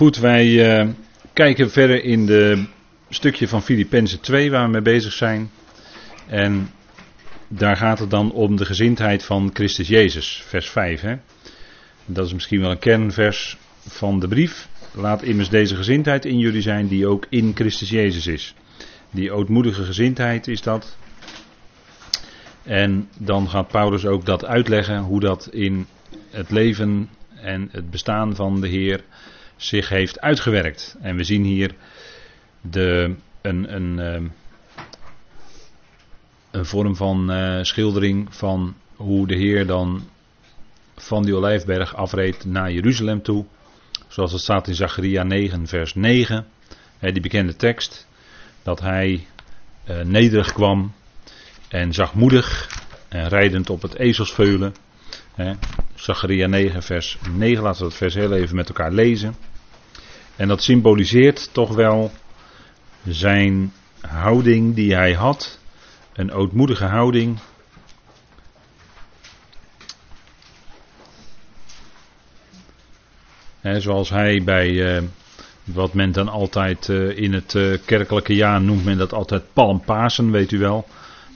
Goed, wij eh, kijken verder in de stukje van Filippenzen 2 waar we mee bezig zijn. En daar gaat het dan om de gezindheid van Christus Jezus, vers 5. Hè? Dat is misschien wel een kernvers van de brief. Laat immers deze gezindheid in jullie zijn die ook in Christus Jezus is. Die ootmoedige gezindheid is dat. En dan gaat Paulus ook dat uitleggen hoe dat in het leven en het bestaan van de Heer zich heeft uitgewerkt. En we zien hier de, een, een, ehm, een vorm van uh, schildering van hoe de Heer dan van die olijfberg afreed naar Jeruzalem toe. Zoals het staat in Zacharia 9, vers 9. Hè, die bekende tekst. Dat hij uh, nederig kwam en zachtmoedig en rijdend op het ezelsveulen. Zacharia 9, vers 9. Laten we dat vers heel even met elkaar lezen. En dat symboliseert toch wel zijn houding die hij had. Een ootmoedige houding. Zoals hij bij uh, wat men dan altijd uh, in het uh, kerkelijke jaar noemt men dat altijd Palmpasen, weet u wel.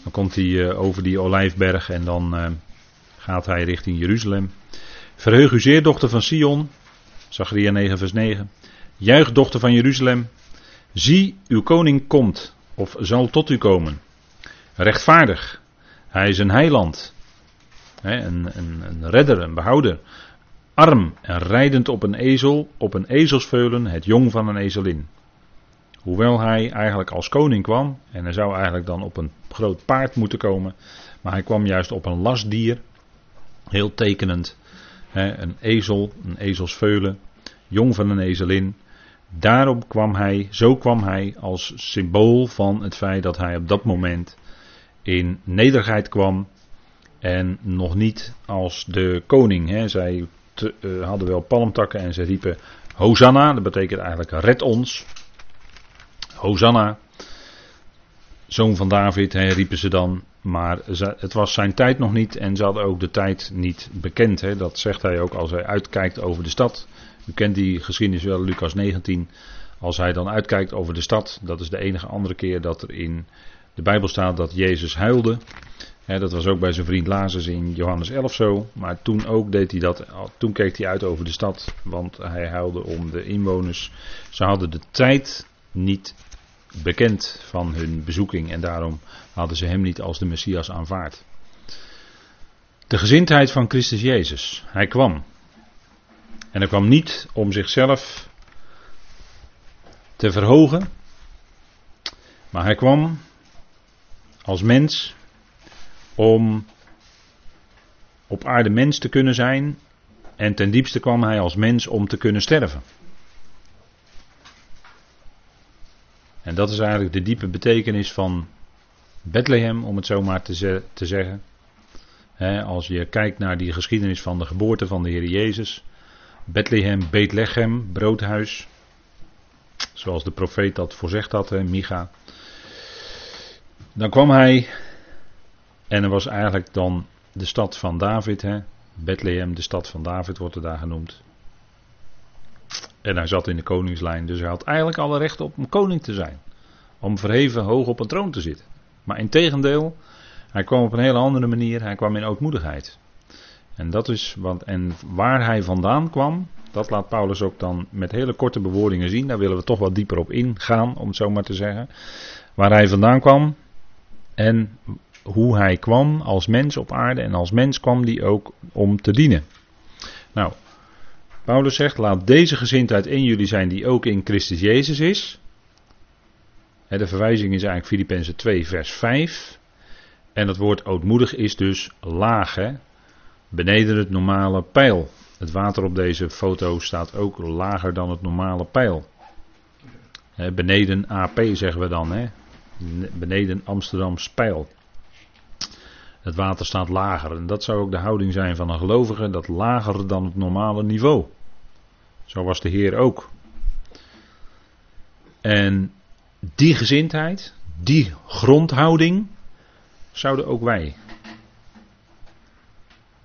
Dan komt hij over die olijfberg en dan gaat hij richting Jeruzalem. Verheug u zeer, dochter van Sion. Zachariah 9 vers 9. Juich, dochter van Jeruzalem. Zie, uw koning komt, of zal tot u komen. Rechtvaardig. Hij is een heiland. een, een, een redder, een behouder. Arm en rijdend op een ezel, op een ezelsveulen, het jong van een ezelin. Hoewel hij eigenlijk als koning kwam, en hij zou eigenlijk dan op een groot paard moeten komen, maar hij kwam juist op een lastdier, heel tekenend. een ezel, een ezelsveulen, jong van een ezelin. Daarom kwam hij, zo kwam hij als symbool van het feit dat hij op dat moment in nederigheid kwam en nog niet als de koning. Hè. Zij te, uh, hadden wel palmtakken en ze riepen Hosanna, dat betekent eigenlijk red ons. Hosanna, zoon van David, hè, riepen ze dan. Maar het was zijn tijd nog niet en ze hadden ook de tijd niet bekend. Hè. Dat zegt hij ook als hij uitkijkt over de stad. U kent die geschiedenis wel, Lucas 19. Als hij dan uitkijkt over de stad, dat is de enige andere keer dat er in de Bijbel staat dat Jezus huilde. dat was ook bij zijn vriend Lazarus in Johannes 11 zo. Maar toen ook deed hij dat. Toen keek hij uit over de stad. Want hij huilde om de inwoners. Ze hadden de tijd niet bekend van hun bezoeking. En daarom hadden ze hem niet als de Messias aanvaard. De gezindheid van Christus Jezus. Hij kwam. En hij kwam niet om zichzelf te verhogen. Maar hij kwam als mens om op aarde mens te kunnen zijn. En ten diepste kwam hij als mens om te kunnen sterven. En dat is eigenlijk de diepe betekenis van Bethlehem, om het zo maar te, te zeggen. als je kijkt naar die geschiedenis van de geboorte van de Heer Jezus. Bethlehem, Bethlehem, broodhuis. Zoals de profeet dat voorzegd had, hè, Micha. Dan kwam hij en er was eigenlijk dan de stad van David, hè? Bethlehem, de stad van David wordt er daar genoemd. En hij zat in de koningslijn, dus hij had eigenlijk alle rechten op om koning te zijn. Om verheven hoog op een troon te zitten. Maar in tegendeel, hij kwam op een hele andere manier, hij kwam in ootmoedigheid. En dat is wat, en waar hij vandaan kwam, dat laat Paulus ook dan met hele korte bewoordingen zien. Daar willen we toch wat dieper op ingaan, om het zo maar te zeggen. Waar hij vandaan kwam, en hoe hij kwam als mens op aarde en als mens kwam hij ook om te dienen. Nou, Paulus zegt, laat deze gezindheid in jullie zijn die ook in Christus Jezus is. De verwijzing is eigenlijk Filippenzen 2 vers 5. En het woord ootmoedig is dus laag, hè? Beneden het normale pijl. Het water op deze foto staat ook lager dan het normale pijl. beneden AP zeggen we dan, hè? beneden Amsterdam Spijl. Het water staat lager. En dat zou ook de houding zijn van een gelovige, dat lager dan het normale niveau. Zo was de Heer ook. En die gezindheid, die grondhouding, zouden ook wij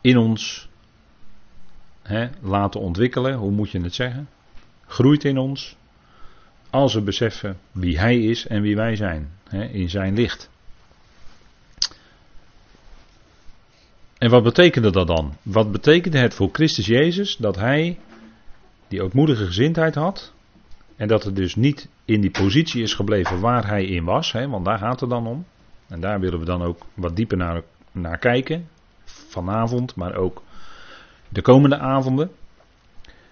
in ons hè, laten ontwikkelen. Hoe moet je het zeggen? groeit in ons als we beseffen wie Hij is en wie wij zijn hè, in Zijn licht. En wat betekende dat dan? Wat betekende het voor Christus Jezus dat Hij die ootmoedige gezindheid had en dat het dus niet in die positie is gebleven waar Hij in was, hè, want daar gaat het dan om. En daar willen we dan ook wat dieper naar, naar kijken, vanavond, maar ook de komende avonden.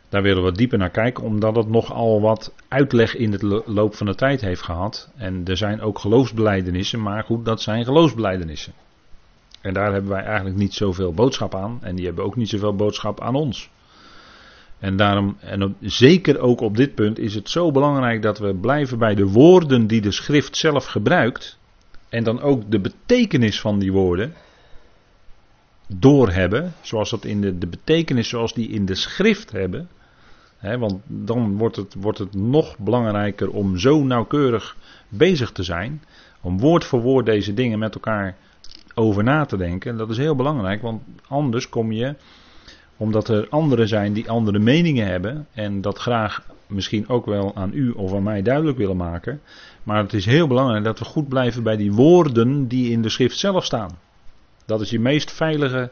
Daar willen we dieper naar kijken, omdat het nogal wat uitleg in het loop van de tijd heeft gehad. En er zijn ook geloofsbelijdenissen, maar goed, dat zijn geloofsbelijdenissen. En daar hebben wij eigenlijk niet zoveel boodschap aan. En die hebben ook niet zoveel boodschap aan ons. En daarom, en zeker ook op dit punt, is het zo belangrijk dat we blijven bij de woorden die de schrift zelf gebruikt. En dan ook de betekenis van die woorden doorhebben. Zoals dat in de, de betekenis zoals die in de schrift hebben want dan wordt het, wordt het nog belangrijker om zo nauwkeurig bezig te zijn. Om woord voor woord deze dingen met elkaar over na te denken. Dat is heel belangrijk, want anders kom je, omdat er anderen zijn die andere meningen hebben. En dat graag misschien ook wel aan u of aan mij duidelijk willen maken. Maar het is heel belangrijk dat we goed blijven bij die woorden die in de schrift zelf staan. Dat is je meest veilige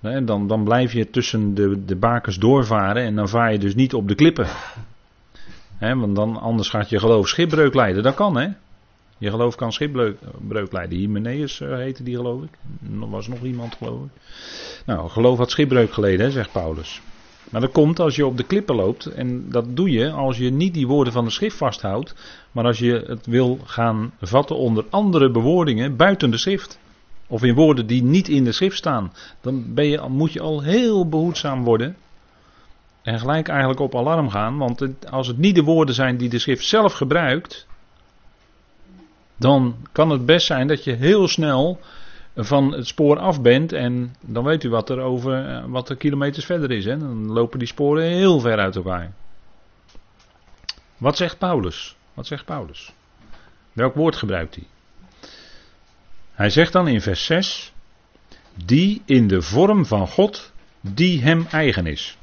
dan, dan blijf je tussen de, de bakens doorvaren en dan vaar je dus niet op de klippen. want dan, anders gaat je geloof schipbreuk leiden. Dat kan hè. Je geloof kan schipbreuk leiden. Hymenaeus uh, heette die geloof ik. Er was nog iemand geloof ik. Nou, geloof had schipbreuk geleden, hè, zegt Paulus. Maar dat komt als je op de klippen loopt. En dat doe je als je niet die woorden van de schrift vasthoudt. Maar als je het wil gaan vatten onder andere bewoordingen buiten de schrift. Of in woorden die niet in de schrift staan. Dan ben je, moet je al heel behoedzaam worden. En gelijk eigenlijk op alarm gaan. Want als het niet de woorden zijn die de schrift zelf gebruikt. Dan kan het best zijn dat je heel snel van het spoor af bent. En dan weet u wat er over eh, wat er kilometers verder is. Hè? Dan lopen die sporen heel ver uit elkaar. Wat zegt Paulus? Wat zegt Paulus? Welk woord gebruikt hij? Hij zegt dan in vers 6, die in de vorm van God, die hem eigen is.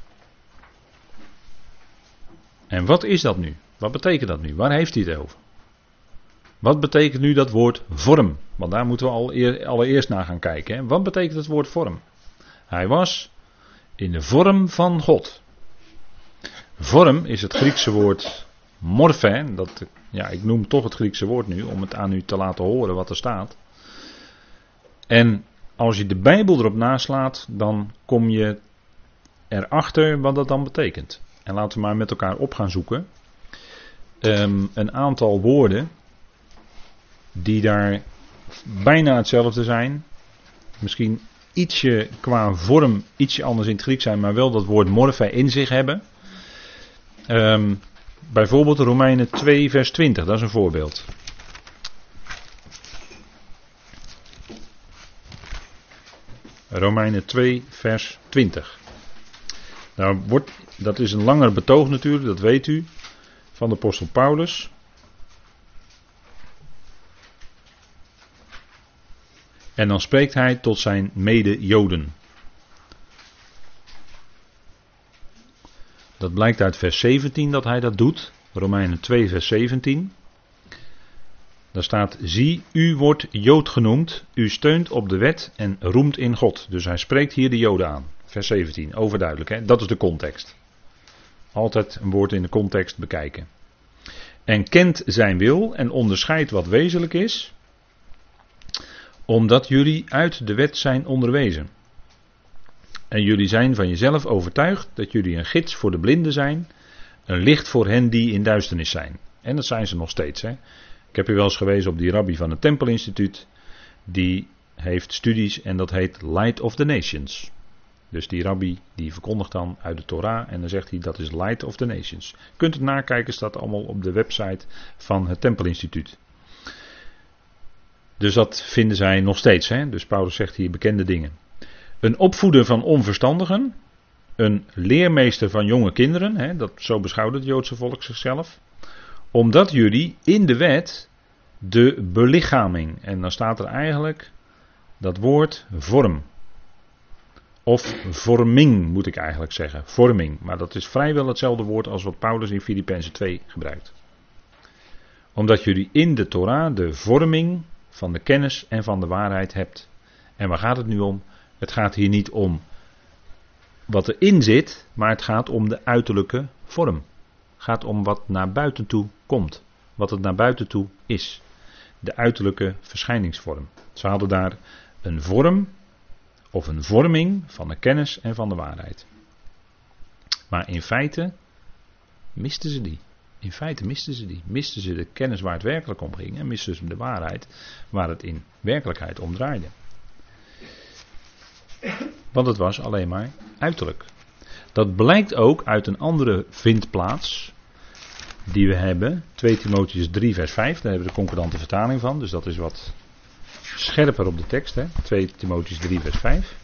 En wat is dat nu? Wat betekent dat nu? Waar heeft hij het over? Wat betekent nu dat woord vorm? Want daar moeten we al allereerst naar gaan kijken. Hè? Wat betekent het woord vorm? Hij was in de vorm van God. Vorm is het Griekse woord morphe. Dat, ja, ik noem toch het Griekse woord nu om het aan u te laten horen wat er staat. En als je de Bijbel erop naslaat, dan kom je erachter wat dat dan betekent. En laten we maar met elkaar op gaan zoeken. Ehm, een aantal woorden die daar bijna hetzelfde zijn. Misschien ietsje qua vorm ietsje anders in het Grieks zijn, maar wel dat woord morphe in zich hebben. Um, bijvoorbeeld Romeinen 2, vers 20, dat is een voorbeeld. Romeinen 2, vers 20. Nou, wordt, dat is een langer betoog natuurlijk, dat weet u, van de apostel Paulus. En dan spreekt hij tot zijn mede-Joden. Dat blijkt uit vers 17 dat hij dat doet. Romeinen 2, vers 17. Daar staat, zie, u wordt Jood genoemd, u steunt op de wet en roemt in God. Dus hij spreekt hier de Joden aan. Vers 17, overduidelijk, hè? dat is de context. Altijd een woord in de context bekijken. En kent zijn wil en onderscheidt wat wezenlijk is, omdat jullie uit de wet zijn onderwezen. En jullie zijn van jezelf overtuigd dat jullie een gids voor de blinden zijn, een licht voor hen die in duisternis zijn. En dat zijn ze nog steeds. Hè? Ik heb u wel eens gewezen op die rabbi van het Tempelinstituut. Die heeft studies en dat heet Light of the Nations. Dus die rabbi die verkondigt dan uit de Torah en dan zegt hij dat is Light of the Nations. Kunt het nakijken, staat allemaal op de website van het Tempelinstituut. Dus dat vinden zij nog steeds. Hè? Dus Paulus zegt hier bekende dingen. Een opvoeder van onverstandigen. Een leermeester van jonge kinderen. Hè? Dat, zo beschouwt het Joodse volk zichzelf omdat jullie in de wet de belichaming, en dan staat er eigenlijk dat woord vorm. Of vorming moet ik eigenlijk zeggen. Vorming. Maar dat is vrijwel hetzelfde woord als wat Paulus in Filippenzen 2 gebruikt. Omdat jullie in de Torah de vorming van de kennis en van de waarheid hebt. En waar gaat het nu om? Het gaat hier niet om wat erin zit, maar het gaat om de uiterlijke vorm. Gaat om wat naar buiten toe komt. Wat het naar buiten toe is. De uiterlijke verschijningsvorm. Ze hadden daar een vorm of een vorming van de kennis en van de waarheid. Maar in feite misten ze die. In feite misten ze die. Misten ze de kennis waar het werkelijk om ging en misten ze de waarheid waar het in werkelijkheid om draaide. Want het was alleen maar uiterlijk. Dat blijkt ook uit een andere vindplaats die we hebben. 2 Timotheus 3 vers 5. Daar hebben we de concordante vertaling van. Dus dat is wat scherper op de tekst. Hè? 2 Timotheus 3 vers 5.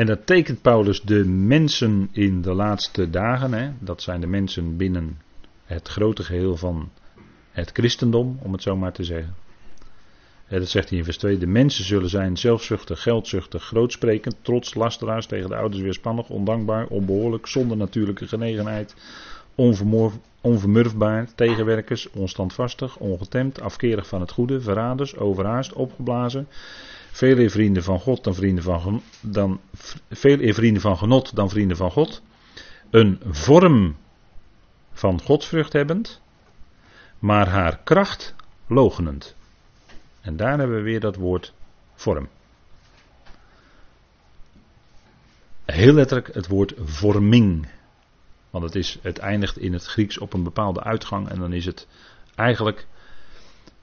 En dat tekent Paulus de mensen in de laatste dagen. Hè? Dat zijn de mensen binnen het grote geheel van het christendom, om het zo maar te zeggen. Dat zegt hij in vers 2. De mensen zullen zijn zelfzuchtig, geldzuchtig, grootsprekend, trots, lasteraars, tegen de ouders weerspannig, ondankbaar, onbehoorlijk, zonder natuurlijke genegenheid, onvermurfbaar, tegenwerkers, onstandvastig, ongetemd, afkerig van het goede, verraders, overhaast, opgeblazen, veel eer vrienden van God dan vrienden van, dan, veel eer vrienden van genot dan vrienden van God. Een vorm van godsvrucht hebbend, maar haar kracht logenend. En daar hebben we weer dat woord vorm. Heel letterlijk het woord vorming. Want het, is, het eindigt in het Grieks op een bepaalde uitgang en dan is het eigenlijk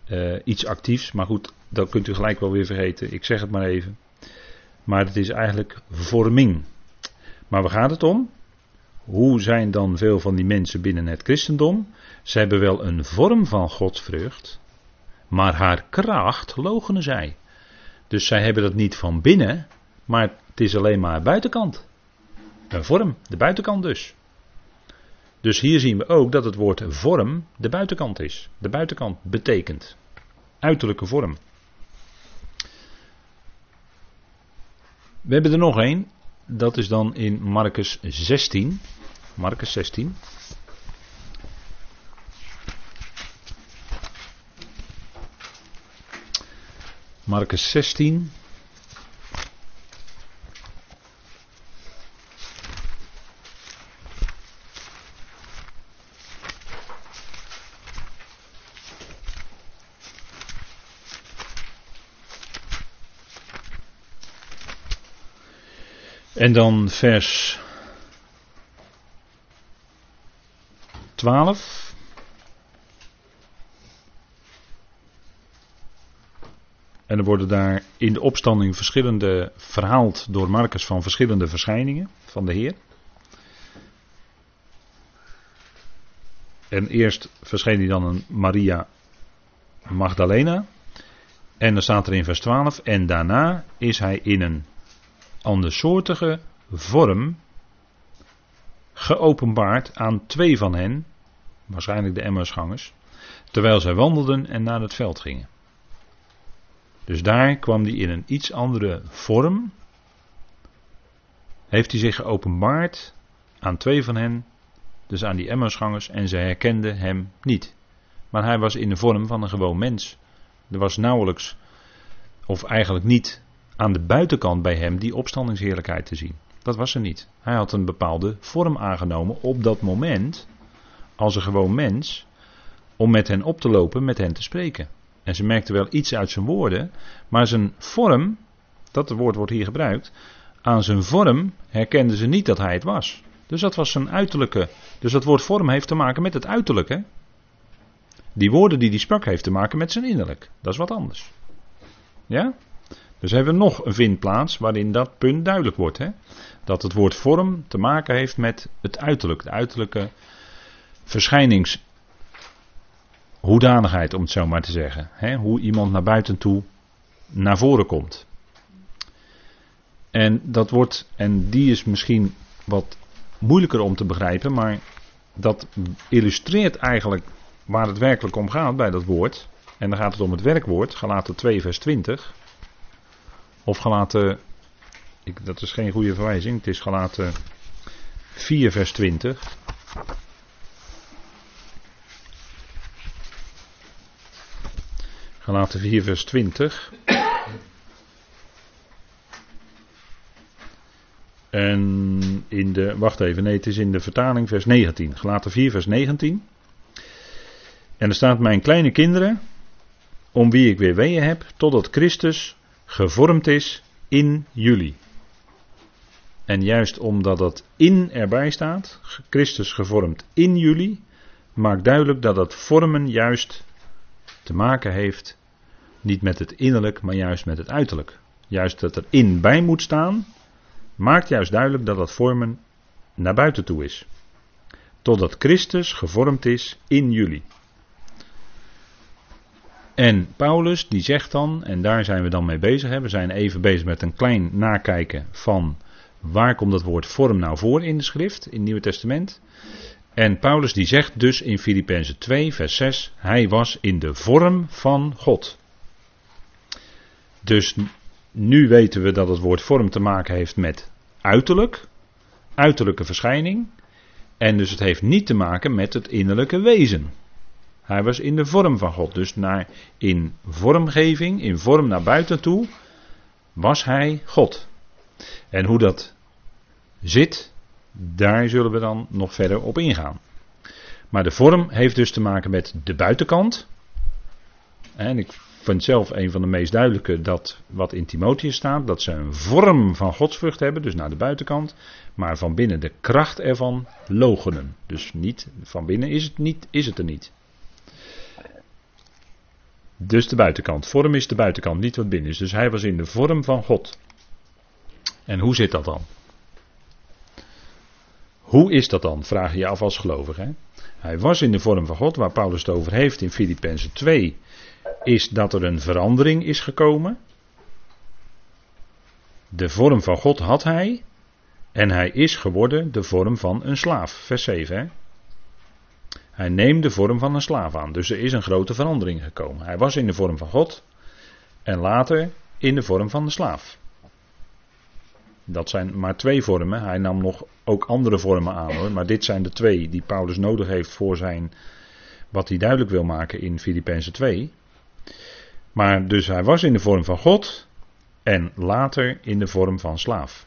uh, iets actiefs. Maar goed, dat kunt u gelijk wel weer vergeten. Ik zeg het maar even. Maar het is eigenlijk vorming. Maar waar gaat het om? Hoe zijn dan veel van die mensen binnen het christendom? Ze hebben wel een vorm van godsvrucht, maar haar kracht logenen zij. Dus zij hebben dat niet van binnen, maar het is alleen maar buitenkant. Een vorm, de buitenkant dus. Dus hier zien we ook dat het woord vorm de buitenkant is. De buitenkant betekent uiterlijke vorm. We hebben er nog één. Dat is dan in Marcus 16. Marcus 16. Marcus 16. En dan vers 12. En er worden daar in de opstanding verschillende verhaald door Marcus van verschillende verschijningen van de Heer. En eerst verscheen hij dan een Maria Magdalena. En dan staat er in vers 12. En daarna is hij in een andersoortige vorm geopenbaard aan twee van hen, waarschijnlijk de Emmersgangers, terwijl zij wandelden en naar het veld gingen. Dus daar kwam hij in een iets andere vorm, heeft hij zich geopenbaard aan twee van hen, dus aan die Emmersgangers, en ze herkenden hem niet. Maar hij was in de vorm van een gewoon mens. Er was nauwelijks, of eigenlijk niet, aan de buitenkant bij hem die opstandingsheerlijkheid te zien. Dat was er niet. Hij had een bepaalde vorm aangenomen op dat moment, als een gewoon mens, om met hen op te lopen, met hen te spreken. En ze merkten wel iets uit zijn woorden, maar zijn vorm, dat woord wordt hier gebruikt, aan zijn vorm herkenden ze niet dat hij het was. Dus dat was zijn uiterlijke. Dus dat woord vorm heeft te maken met het uiterlijke. Die woorden die hij sprak heeft te maken met zijn innerlijk. Dat is wat anders. Ja? Dus hebben we nog een vindplaats waarin dat punt duidelijk wordt. Hè? Dat het woord vorm te maken heeft met het uiterlijk, de uiterlijke verschijningshoedanigheid, om het zo maar te zeggen. Hè? Hoe iemand naar buiten toe naar voren komt. En dat wordt, en die is misschien wat moeilijker om te begrijpen, maar dat illustreert eigenlijk waar het werkelijk om gaat bij dat woord. En dan gaat het om het werkwoord, Galaten 2 vers 20. Of Galaten, ik, dat is geen goede verwijzing, het is Galaten 4 vers 20. Galaten 4 vers 20. En in de, wacht even, nee, het is in de vertaling vers 19. Gelaten 4 vers 19. En er staat, mijn kleine kinderen, om wie ik weer weeën heb, totdat Christus gevormd is in jullie. En juist omdat dat in erbij staat, Christus gevormd in jullie, maakt duidelijk dat dat vormen juist te maken heeft, niet met het innerlijk, maar juist met het uiterlijk. Juist dat er in bij moet staan, maakt juist duidelijk dat dat vormen naar buiten toe is. Totdat Christus gevormd is in jullie. En Paulus die zegt dan, en daar zijn we dan mee bezig, we zijn even bezig met een klein nakijken van waar komt dat woord vorm nou voor in de schrift, in het Nieuwe Testament. En Paulus die zegt dus in Filippenzen 2 vers 6, hij was in de vorm van God. Dus nu weten we dat het woord vorm te maken heeft met uiterlijk, uiterlijke verschijning. En dus het heeft niet te maken met het innerlijke wezen. Hij was in de vorm van God. Dus naar, in vormgeving, in vorm naar buiten toe, was hij God. En hoe dat zit, daar zullen we dan nog verder op ingaan. Maar de vorm heeft dus te maken met de buitenkant. En ik vind zelf een van de meest duidelijke dat wat in Timotheus staat, dat ze een vorm van godsvrucht hebben, dus naar de buitenkant, maar van binnen de kracht ervan logenen. Dus niet van binnen is het, niet, is het er niet. Dus de buitenkant. Vorm is de buitenkant, niet wat binnen is. Dus hij was in de vorm van God. En hoe zit dat dan? Hoe is dat dan? Vraag je je af als gelovige. Hij was in de vorm van God, waar Paulus het over heeft in Filippenzen 2, is dat er een verandering is gekomen. De vorm van God had hij. En hij is geworden de vorm van een slaaf. Vers 7. Hè? Hij neemt de vorm van een slaaf aan. Dus er is een grote verandering gekomen. Hij was in de vorm van God. En later in de vorm van de slaaf. Dat zijn maar twee vormen. Hij nam nog ook andere vormen aan hoor. Maar dit zijn de twee die Paulus nodig heeft voor zijn. Wat hij duidelijk wil maken in Filippenzen 2. Maar dus hij was in de vorm van God en later in de vorm van slaaf.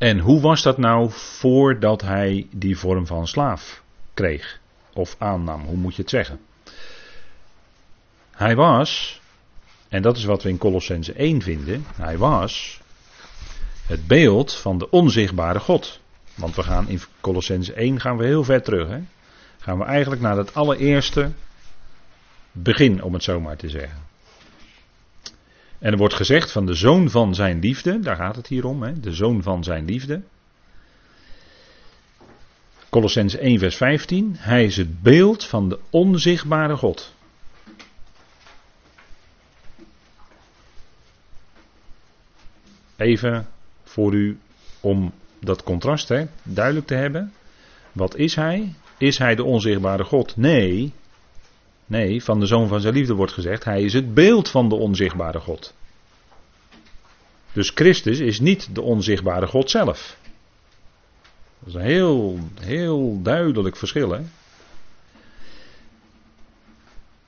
En hoe was dat nou voordat hij die vorm van slaaf kreeg? Of aannam, hoe moet je het zeggen? Hij was, en dat is wat we in Colossense 1 vinden, hij was het beeld van de onzichtbare God. Want we gaan in Colossense 1 gaan we heel ver terug. Hè? gaan we eigenlijk naar het allereerste begin, om het zo maar te zeggen. En er wordt gezegd van de zoon van zijn liefde, daar gaat het hier om, hè, de zoon van zijn liefde. Colossens 1 vers 15, hij is het beeld van de onzichtbare God. Even voor u om dat contrast hè, duidelijk te hebben. Wat is hij? Is hij de onzichtbare God? Nee. Nee, van de zoon van zijn liefde wordt gezegd, hij is het beeld van de onzichtbare God. Dus Christus is niet de onzichtbare God zelf. Dat is een heel, heel duidelijk verschil. Hè?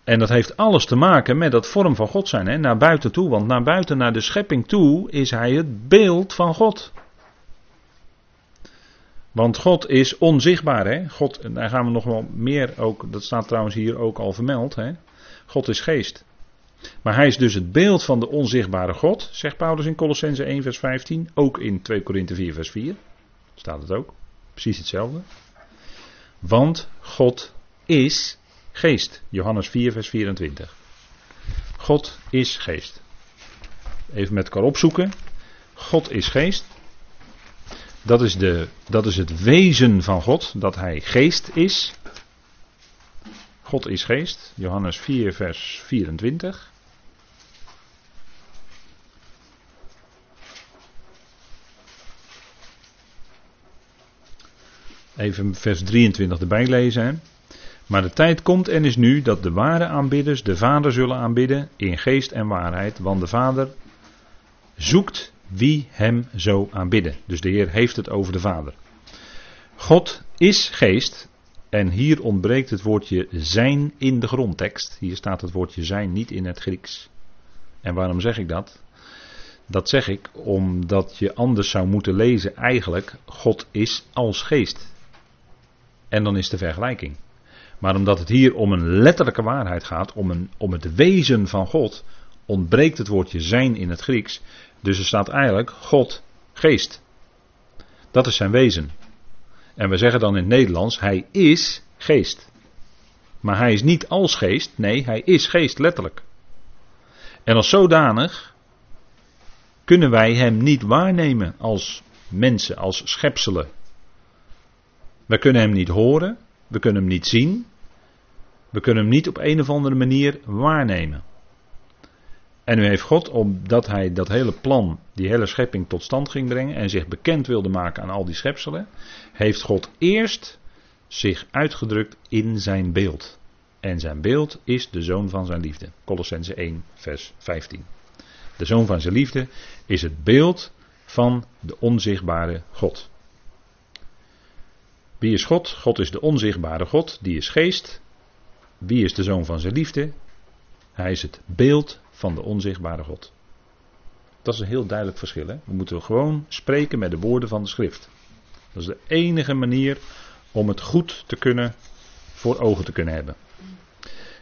En dat heeft alles te maken met dat vorm van God zijn, hè? naar buiten toe. Want naar buiten, naar de schepping toe, is hij het beeld van God. Want God is onzichtbaar. Hè? God, daar gaan we nog wel meer ook, dat staat trouwens hier ook al vermeld. Hè? God is geest. Maar hij is dus het beeld van de onzichtbare God, zegt Paulus in Colossense 1 vers 15. Ook in 2 Korinthe 4 vers 4 staat het ook. Precies hetzelfde. Want God is geest. Johannes 4 vers 24. God is geest. Even met elkaar opzoeken. God is geest. Dat is, de, dat is het wezen van God, dat Hij geest is. God is geest, Johannes 4, vers 24. Even vers 23 erbij lezen. Maar de tijd komt en is nu dat de ware aanbidders de Vader zullen aanbidden in geest en waarheid, want de Vader zoekt wie hem zo aanbidden. Dus de Heer heeft het over de Vader. God is geest en hier ontbreekt het woordje zijn in de grondtekst. Hier staat het woordje zijn niet in het Grieks. En waarom zeg ik dat? Dat zeg ik omdat je anders zou moeten lezen eigenlijk God is als geest. En dan is de vergelijking. Maar omdat het hier om een letterlijke waarheid gaat, om, een, om het wezen van God, ontbreekt het woordje zijn in het Grieks. Dus er staat eigenlijk God geest. Dat is zijn wezen. En we zeggen dan in het Nederlands, hij is geest. Maar hij is niet als geest, nee, hij is geest letterlijk. En als zodanig kunnen wij hem niet waarnemen als mensen, als schepselen. We kunnen hem niet horen, we kunnen hem niet zien, we kunnen hem niet op een of andere manier waarnemen. En nu heeft God, omdat hij dat hele plan, die hele schepping tot stand ging brengen en zich bekend wilde maken aan al die schepselen, heeft God eerst zich uitgedrukt in zijn beeld. En zijn beeld is de zoon van zijn liefde. Colossense 1, vers 15. De zoon van zijn liefde is het beeld van de onzichtbare God. Wie is God? God is de onzichtbare God, die is geest. Wie is de zoon van zijn liefde? Hij is het beeld van de onzichtbare God. Dat is een heel duidelijk verschil. Hè? We moeten gewoon spreken met de woorden van de schrift. Dat is de enige manier om het goed te kunnen voor ogen te kunnen hebben.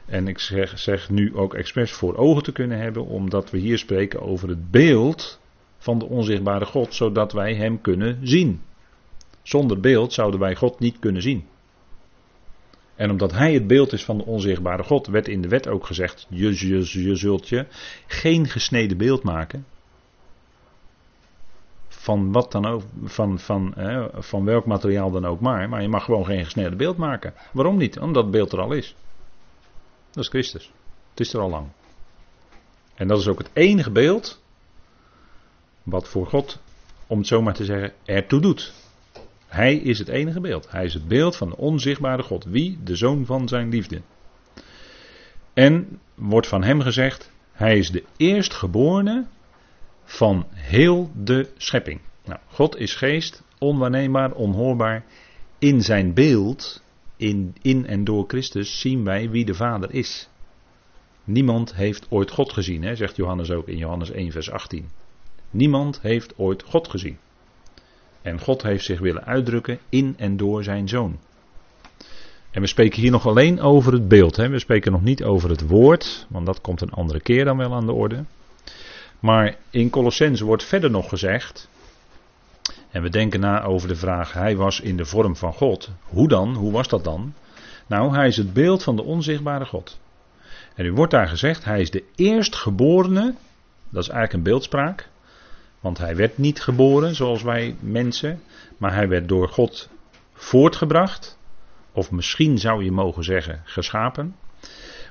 En ik zeg, zeg nu ook expres voor ogen te kunnen hebben, omdat we hier spreken over het beeld van de onzichtbare God, zodat wij Hem kunnen zien. Zonder beeld zouden wij God niet kunnen zien. En omdat hij het beeld is van de onzichtbare God, werd in de wet ook gezegd: je, je, zult je geen gesneden beeld maken. Van wat dan ook, van, van, van welk materiaal dan ook maar. Maar je mag gewoon geen gesneden beeld maken. Waarom niet? Omdat het beeld er al is. Dat is Christus. Het is er al lang. En dat is ook het enige beeld. wat voor God, om het zo maar te zeggen, ertoe doet. Hij is het enige beeld. Hij is het beeld van de onzichtbare God. Wie? De zoon van zijn liefde. En wordt van hem gezegd: Hij is de eerstgeborene van heel de schepping. Nou, God is geest, onwaarneembaar, onhoorbaar. In zijn beeld, in, in en door Christus, zien wij wie de Vader is. Niemand heeft ooit God gezien, hè, zegt Johannes ook in Johannes 1, vers 18. Niemand heeft ooit God gezien. En God heeft zich willen uitdrukken in en door zijn zoon. En we spreken hier nog alleen over het beeld. Hè? We spreken nog niet over het woord, want dat komt een andere keer dan wel aan de orde. Maar in Colossense wordt verder nog gezegd. En we denken na over de vraag: Hij was in de vorm van God. Hoe dan? Hoe was dat dan? Nou, hij is het beeld van de onzichtbare God. En u wordt daar gezegd: Hij is de eerstgeborene. Dat is eigenlijk een beeldspraak. Want hij werd niet geboren zoals wij mensen, maar hij werd door God voortgebracht. Of misschien zou je mogen zeggen geschapen.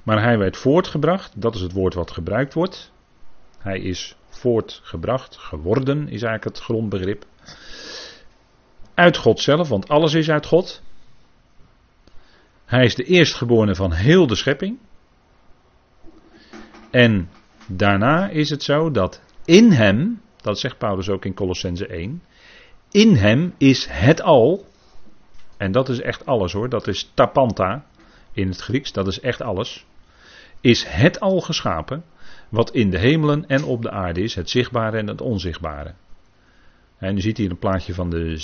Maar hij werd voortgebracht, dat is het woord wat gebruikt wordt. Hij is voortgebracht, geworden is eigenlijk het grondbegrip. Uit God zelf, want alles is uit God. Hij is de eerstgeborene van heel de schepping. En daarna is het zo dat in hem, dat zegt Paulus ook in Colossense 1. In hem is het al. En dat is echt alles hoor. Dat is tapanta in het Grieks. Dat is echt alles. Is het al geschapen. Wat in de hemelen en op de aarde is. Het zichtbare en het onzichtbare. En u ziet hier een plaatje van de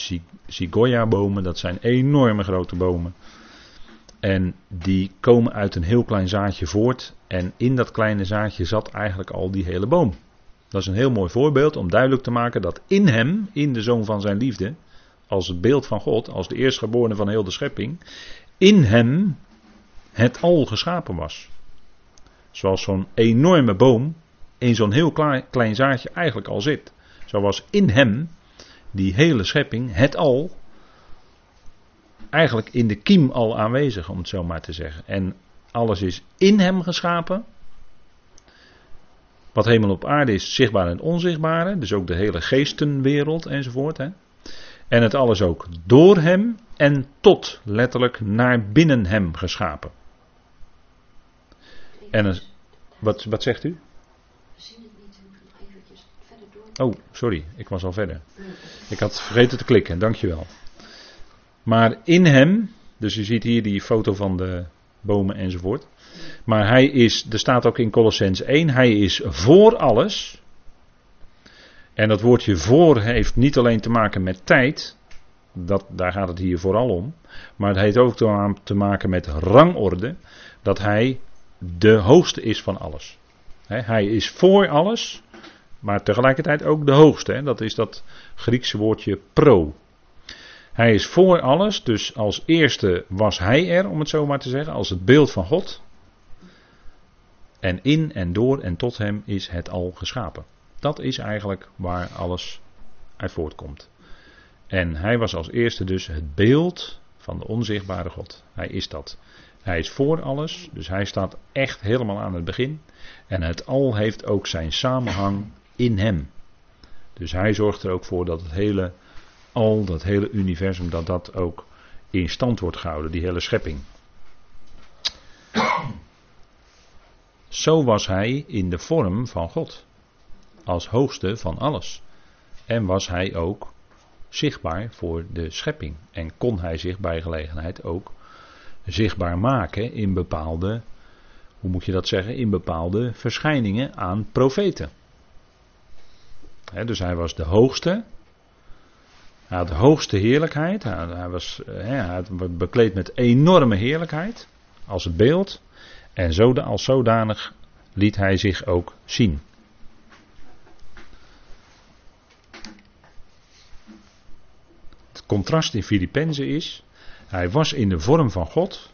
Zigoya-bomen. Dat zijn enorme grote bomen. En die komen uit een heel klein zaadje voort. En in dat kleine zaadje zat eigenlijk al die hele boom. Dat is een heel mooi voorbeeld om duidelijk te maken dat in hem, in de zoon van zijn liefde, als het beeld van God, als de eerstgeborene van heel de schepping, in hem het al geschapen was. Zoals zo'n enorme boom in zo'n heel klein zaadje eigenlijk al zit. Zo was in hem die hele schepping, het al, eigenlijk in de kiem al aanwezig, om het zo maar te zeggen. En alles is in hem geschapen. Wat hemel op aarde is, zichtbaar en onzichtbare. Dus ook de hele geestenwereld enzovoort. Hè. En het alles ook door hem en tot, letterlijk, naar binnen hem geschapen. En wat, wat zegt u? We zien het niet, nog eventjes verder door. Oh, sorry, ik was al verder. Ik had vergeten te klikken, dankjewel. Maar in hem, dus je ziet hier die foto van de bomen enzovoort. Maar hij is, er staat ook in Colossens 1, hij is voor alles. En dat woordje voor heeft niet alleen te maken met tijd, dat, daar gaat het hier vooral om. Maar het heeft ook te maken met rangorde, dat hij de hoogste is van alles. hij is voor alles, maar tegelijkertijd ook de hoogste. Dat is dat Griekse woordje pro. Hij is voor alles, dus als eerste was hij er, om het zo maar te zeggen, als het beeld van God. En in en door en tot hem is het al geschapen. Dat is eigenlijk waar alles uit voortkomt. En hij was als eerste dus het beeld van de onzichtbare God. Hij is dat. Hij is voor alles, dus hij staat echt helemaal aan het begin. En het al heeft ook zijn samenhang in hem. Dus hij zorgt er ook voor dat het hele al, dat hele universum, dat dat ook in stand wordt gehouden, die hele schepping. Zo was hij in de vorm van God, als hoogste van alles. En was hij ook zichtbaar voor de schepping. En kon hij zich bij gelegenheid ook zichtbaar maken in bepaalde, hoe moet je dat zeggen, in bepaalde verschijningen aan profeten. dus hij was de hoogste. Hij had hoogste heerlijkheid. Hij, was hij bekleed met enorme heerlijkheid. Als het beeld. En zo, als zodanig liet hij zich ook zien. Het contrast in Filippenzen is hij was in de vorm van God.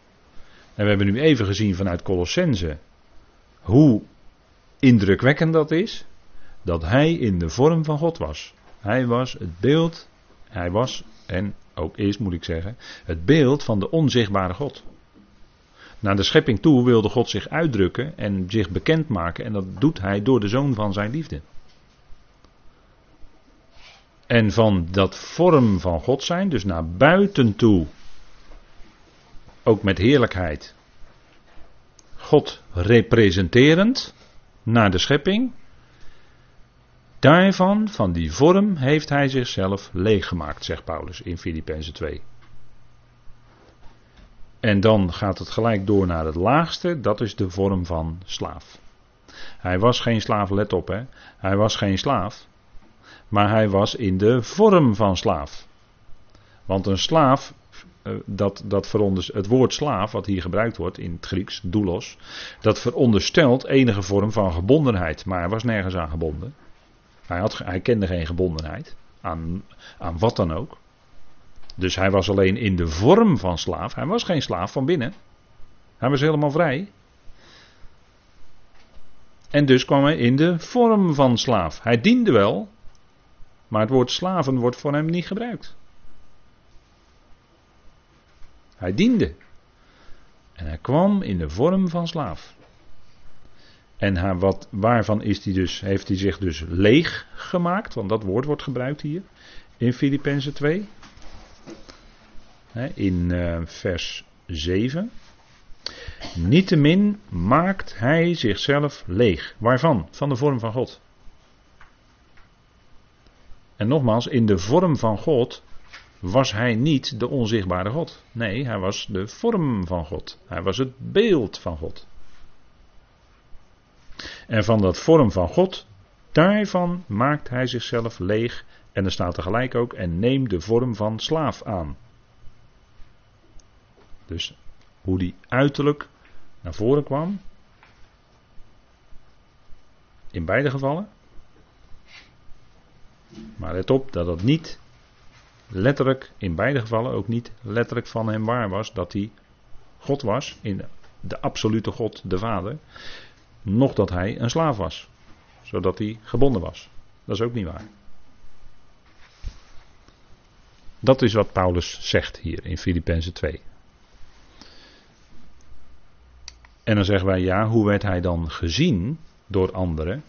En we hebben nu even gezien vanuit Colossense hoe indrukwekkend dat is. Dat hij in de vorm van God was. Hij was het beeld, hij was, en ook is moet ik zeggen, het beeld van de onzichtbare God. Naar de schepping toe wilde God zich uitdrukken en zich bekendmaken. En dat doet hij door de zoon van zijn liefde. En van dat vorm van God zijn, dus naar buiten toe ook met heerlijkheid. God representerend naar de schepping. Daarvan, van die vorm, heeft hij zichzelf leeggemaakt, zegt Paulus in Filippenzen 2. En dan gaat het gelijk door naar het laagste, dat is de vorm van slaaf. Hij was geen slaaf, let op hè. Hij was geen slaaf, maar hij was in de vorm van slaaf. Want een slaaf eh, dat, dat het woord slaaf, wat hier gebruikt wordt in het Grieks, doulos, dat veronderstelt enige vorm van gebondenheid. Maar hij was nergens aan gebonden. Hij, had, hij kende geen gebondenheid aan, aan wat dan ook. Dus hij was alleen in de vorm van slaaf. Hij was geen slaaf van binnen. Hij was helemaal vrij. En dus kwam hij in de vorm van slaaf. Hij diende wel, maar het woord slaven wordt voor hem niet gebruikt. Hij diende. En hij kwam in de vorm van slaaf. En hij, wat, waarvan is hij dus, heeft hij zich dus leeg gemaakt? Want dat woord wordt gebruikt hier in Filippenzen 2. in uh, vers 7. Niettemin maakt hij zichzelf leeg. Waarvan? Van de vorm van God. En nogmaals, in de vorm van God was hij niet de onzichtbare God. Nee, hij was de vorm van God. Hij was het beeld van God. En van dat vorm van God, daarvan maakt hij zichzelf leeg. En er staat tegelijk ook, en neemt de vorm van slaaf aan. Dus hoe die uiterlijk naar voren kwam. In beide gevallen. Maar let op dat dat niet letterlijk, in beide gevallen ook niet letterlijk van hem waar was dat hij God was, in de absolute God, de Vader, nog dat hij een slaaf was, zodat hij gebonden was. Dat is ook niet waar. Dat is wat Paulus zegt hier in Filippenzen 2. En dan zeggen wij ja, hoe werd hij dan gezien door anderen?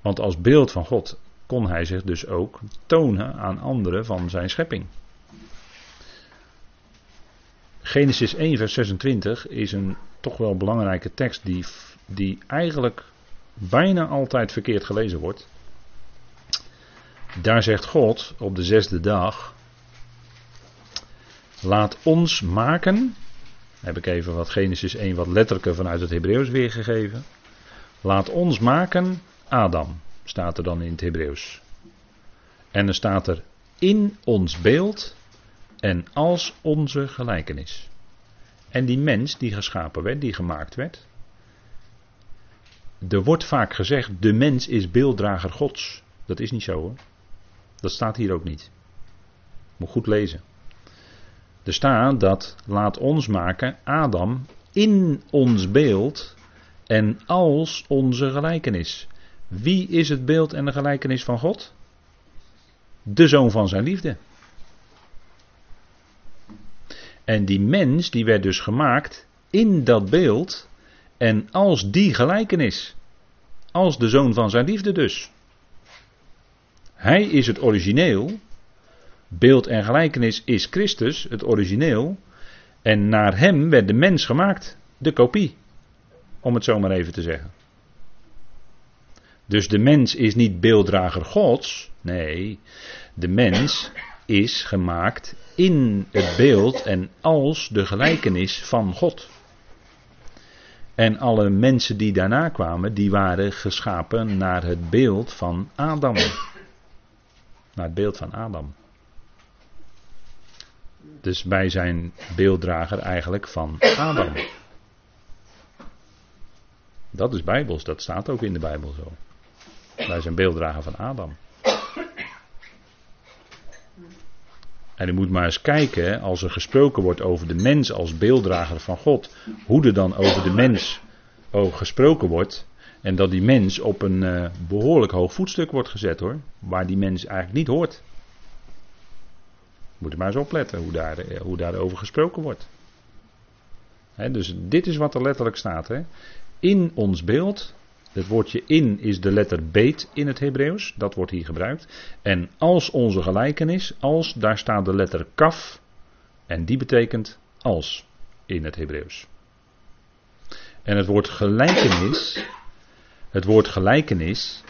Want als beeld van God kon hij zich dus ook tonen aan anderen van zijn schepping. Genesis 1, vers 26 is een toch wel belangrijke tekst die, die eigenlijk bijna altijd verkeerd gelezen wordt. Daar zegt God op de zesde dag: Laat ons maken. Heb ik even wat Genesis 1 wat letterlijker vanuit het Hebreeuws weergegeven. Laat ons maken Adam, staat er dan in het Hebreeuws. En er staat er in ons beeld en als onze gelijkenis. En die mens die geschapen werd, die gemaakt werd. Er wordt vaak gezegd, de mens is beelddrager Gods. Dat is niet zo hoor. Dat staat hier ook niet. Moet goed lezen. Er staat dat laat ons maken Adam in ons beeld en als onze gelijkenis. Wie is het beeld en de gelijkenis van God? De zoon van zijn liefde. En die mens die werd dus gemaakt in dat beeld en als die gelijkenis. Als de zoon van zijn liefde dus. Hij is het origineel. Beeld en gelijkenis is Christus, het origineel. En naar hem werd de mens gemaakt, de kopie. Om het zo maar even te zeggen. Dus de mens is niet beelddrager Gods. Nee, de mens is gemaakt in het beeld en als de gelijkenis van God. En alle mensen die daarna kwamen, die waren geschapen naar het beeld van Adam. Naar het beeld van Adam. Dus wij zijn beelddrager eigenlijk van Adam. Dat is bijbels, dat staat ook in de Bijbel zo. Wij zijn beelddrager van Adam. En u moet maar eens kijken, als er gesproken wordt over de mens als beelddrager van God, hoe er dan over de mens ook gesproken wordt. En dat die mens op een uh, behoorlijk hoog voetstuk wordt gezet hoor, waar die mens eigenlijk niet hoort. Moet er maar eens opletten hoe, daar, eh, hoe daarover gesproken wordt. dus dit is wat er letterlijk staat. He. In ons beeld het woordje in is de letter beet in het Hebreeuws. Dat wordt hier gebruikt. En als onze gelijkenis, als, daar staat de letter kaf. En die betekent als in het Hebreeuws. En het woord gelijkenis, het woord gelijkenis,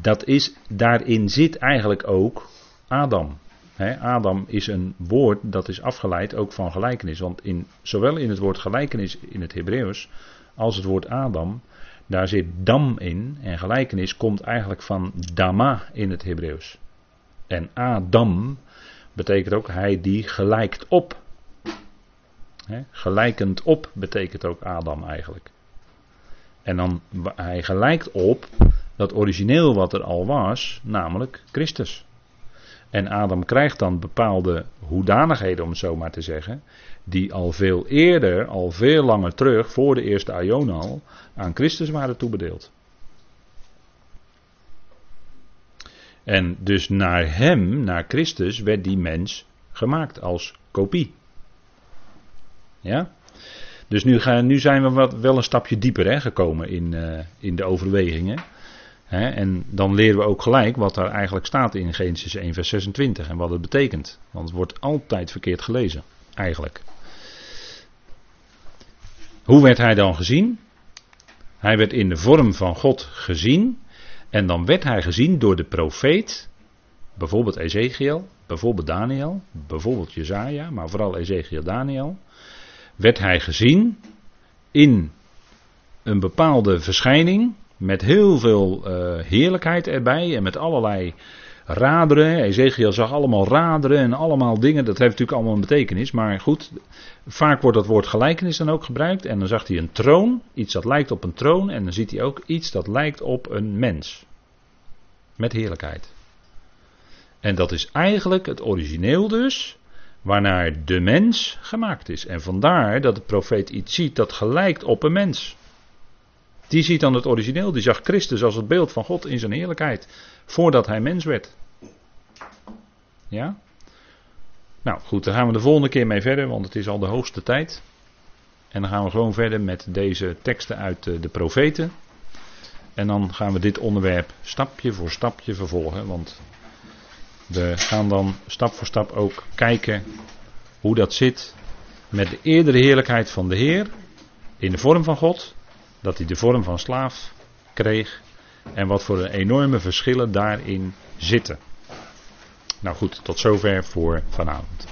dat is, daarin zit eigenlijk ook Adam. Adam is een woord dat is afgeleid ook van gelijkenis. Want in, zowel in het woord gelijkenis in het Hebreeuws als het woord Adam, daar zit dam in. En gelijkenis komt eigenlijk van dama in het Hebreeuws. En Adam betekent ook hij die gelijkt op. gelijkend op betekent ook Adam eigenlijk. En dan hij gelijkt op dat origineel wat er al was, namelijk Christus. En Adam krijgt dan bepaalde hoedanigheden, om het zo maar te zeggen, die al veel eerder, al veel langer terug, voor de eerste Aion al, aan Christus waren toebedeeld. En dus naar hem, naar Christus, werd die mens gemaakt als kopie. Ja? Dus nu, gaan, nu zijn we wat, wel een stapje dieper hè, gekomen in, uh, in de overwegingen. En dan leren we ook gelijk wat daar eigenlijk staat in Genesis 1, vers 26 en wat het betekent. Want het wordt altijd verkeerd gelezen, eigenlijk. Hoe werd hij dan gezien? Hij werd in de vorm van God gezien. En dan werd hij gezien door de profeet. Bijvoorbeeld Ezekiel, bijvoorbeeld Daniel, bijvoorbeeld Jezaja, maar vooral Ezekiel Daniel. Werd hij gezien in een bepaalde verschijning. Met heel veel uh, heerlijkheid erbij en met allerlei raderen. Ezekiel zag allemaal raderen en allemaal dingen. Dat heeft natuurlijk allemaal een betekenis. Maar goed, vaak wordt dat woord gelijkenis dan ook gebruikt. En dan zag hij een troon, iets dat lijkt op een troon. En dan ziet hij ook iets dat lijkt op een mens. Met heerlijkheid. En dat is eigenlijk het origineel dus, waarnaar de mens gemaakt is. En vandaar dat de profeet iets ziet dat gelijkt op een mens. Die ziet dan het origineel, die zag Christus als het beeld van God in zijn heerlijkheid, voordat hij mens werd. Ja? Nou goed, daar gaan we de volgende keer mee verder, want het is al de hoogste tijd. En dan gaan we gewoon verder met deze teksten uit de profeten. En dan gaan we dit onderwerp stapje voor stapje vervolgen. Want we gaan dan stap voor stap ook kijken hoe dat zit met de eerdere heerlijkheid van de Heer in de vorm van God. Dat hij de vorm van slaaf kreeg. En wat voor enorme verschillen daarin zitten. Nou goed, tot zover voor vanavond.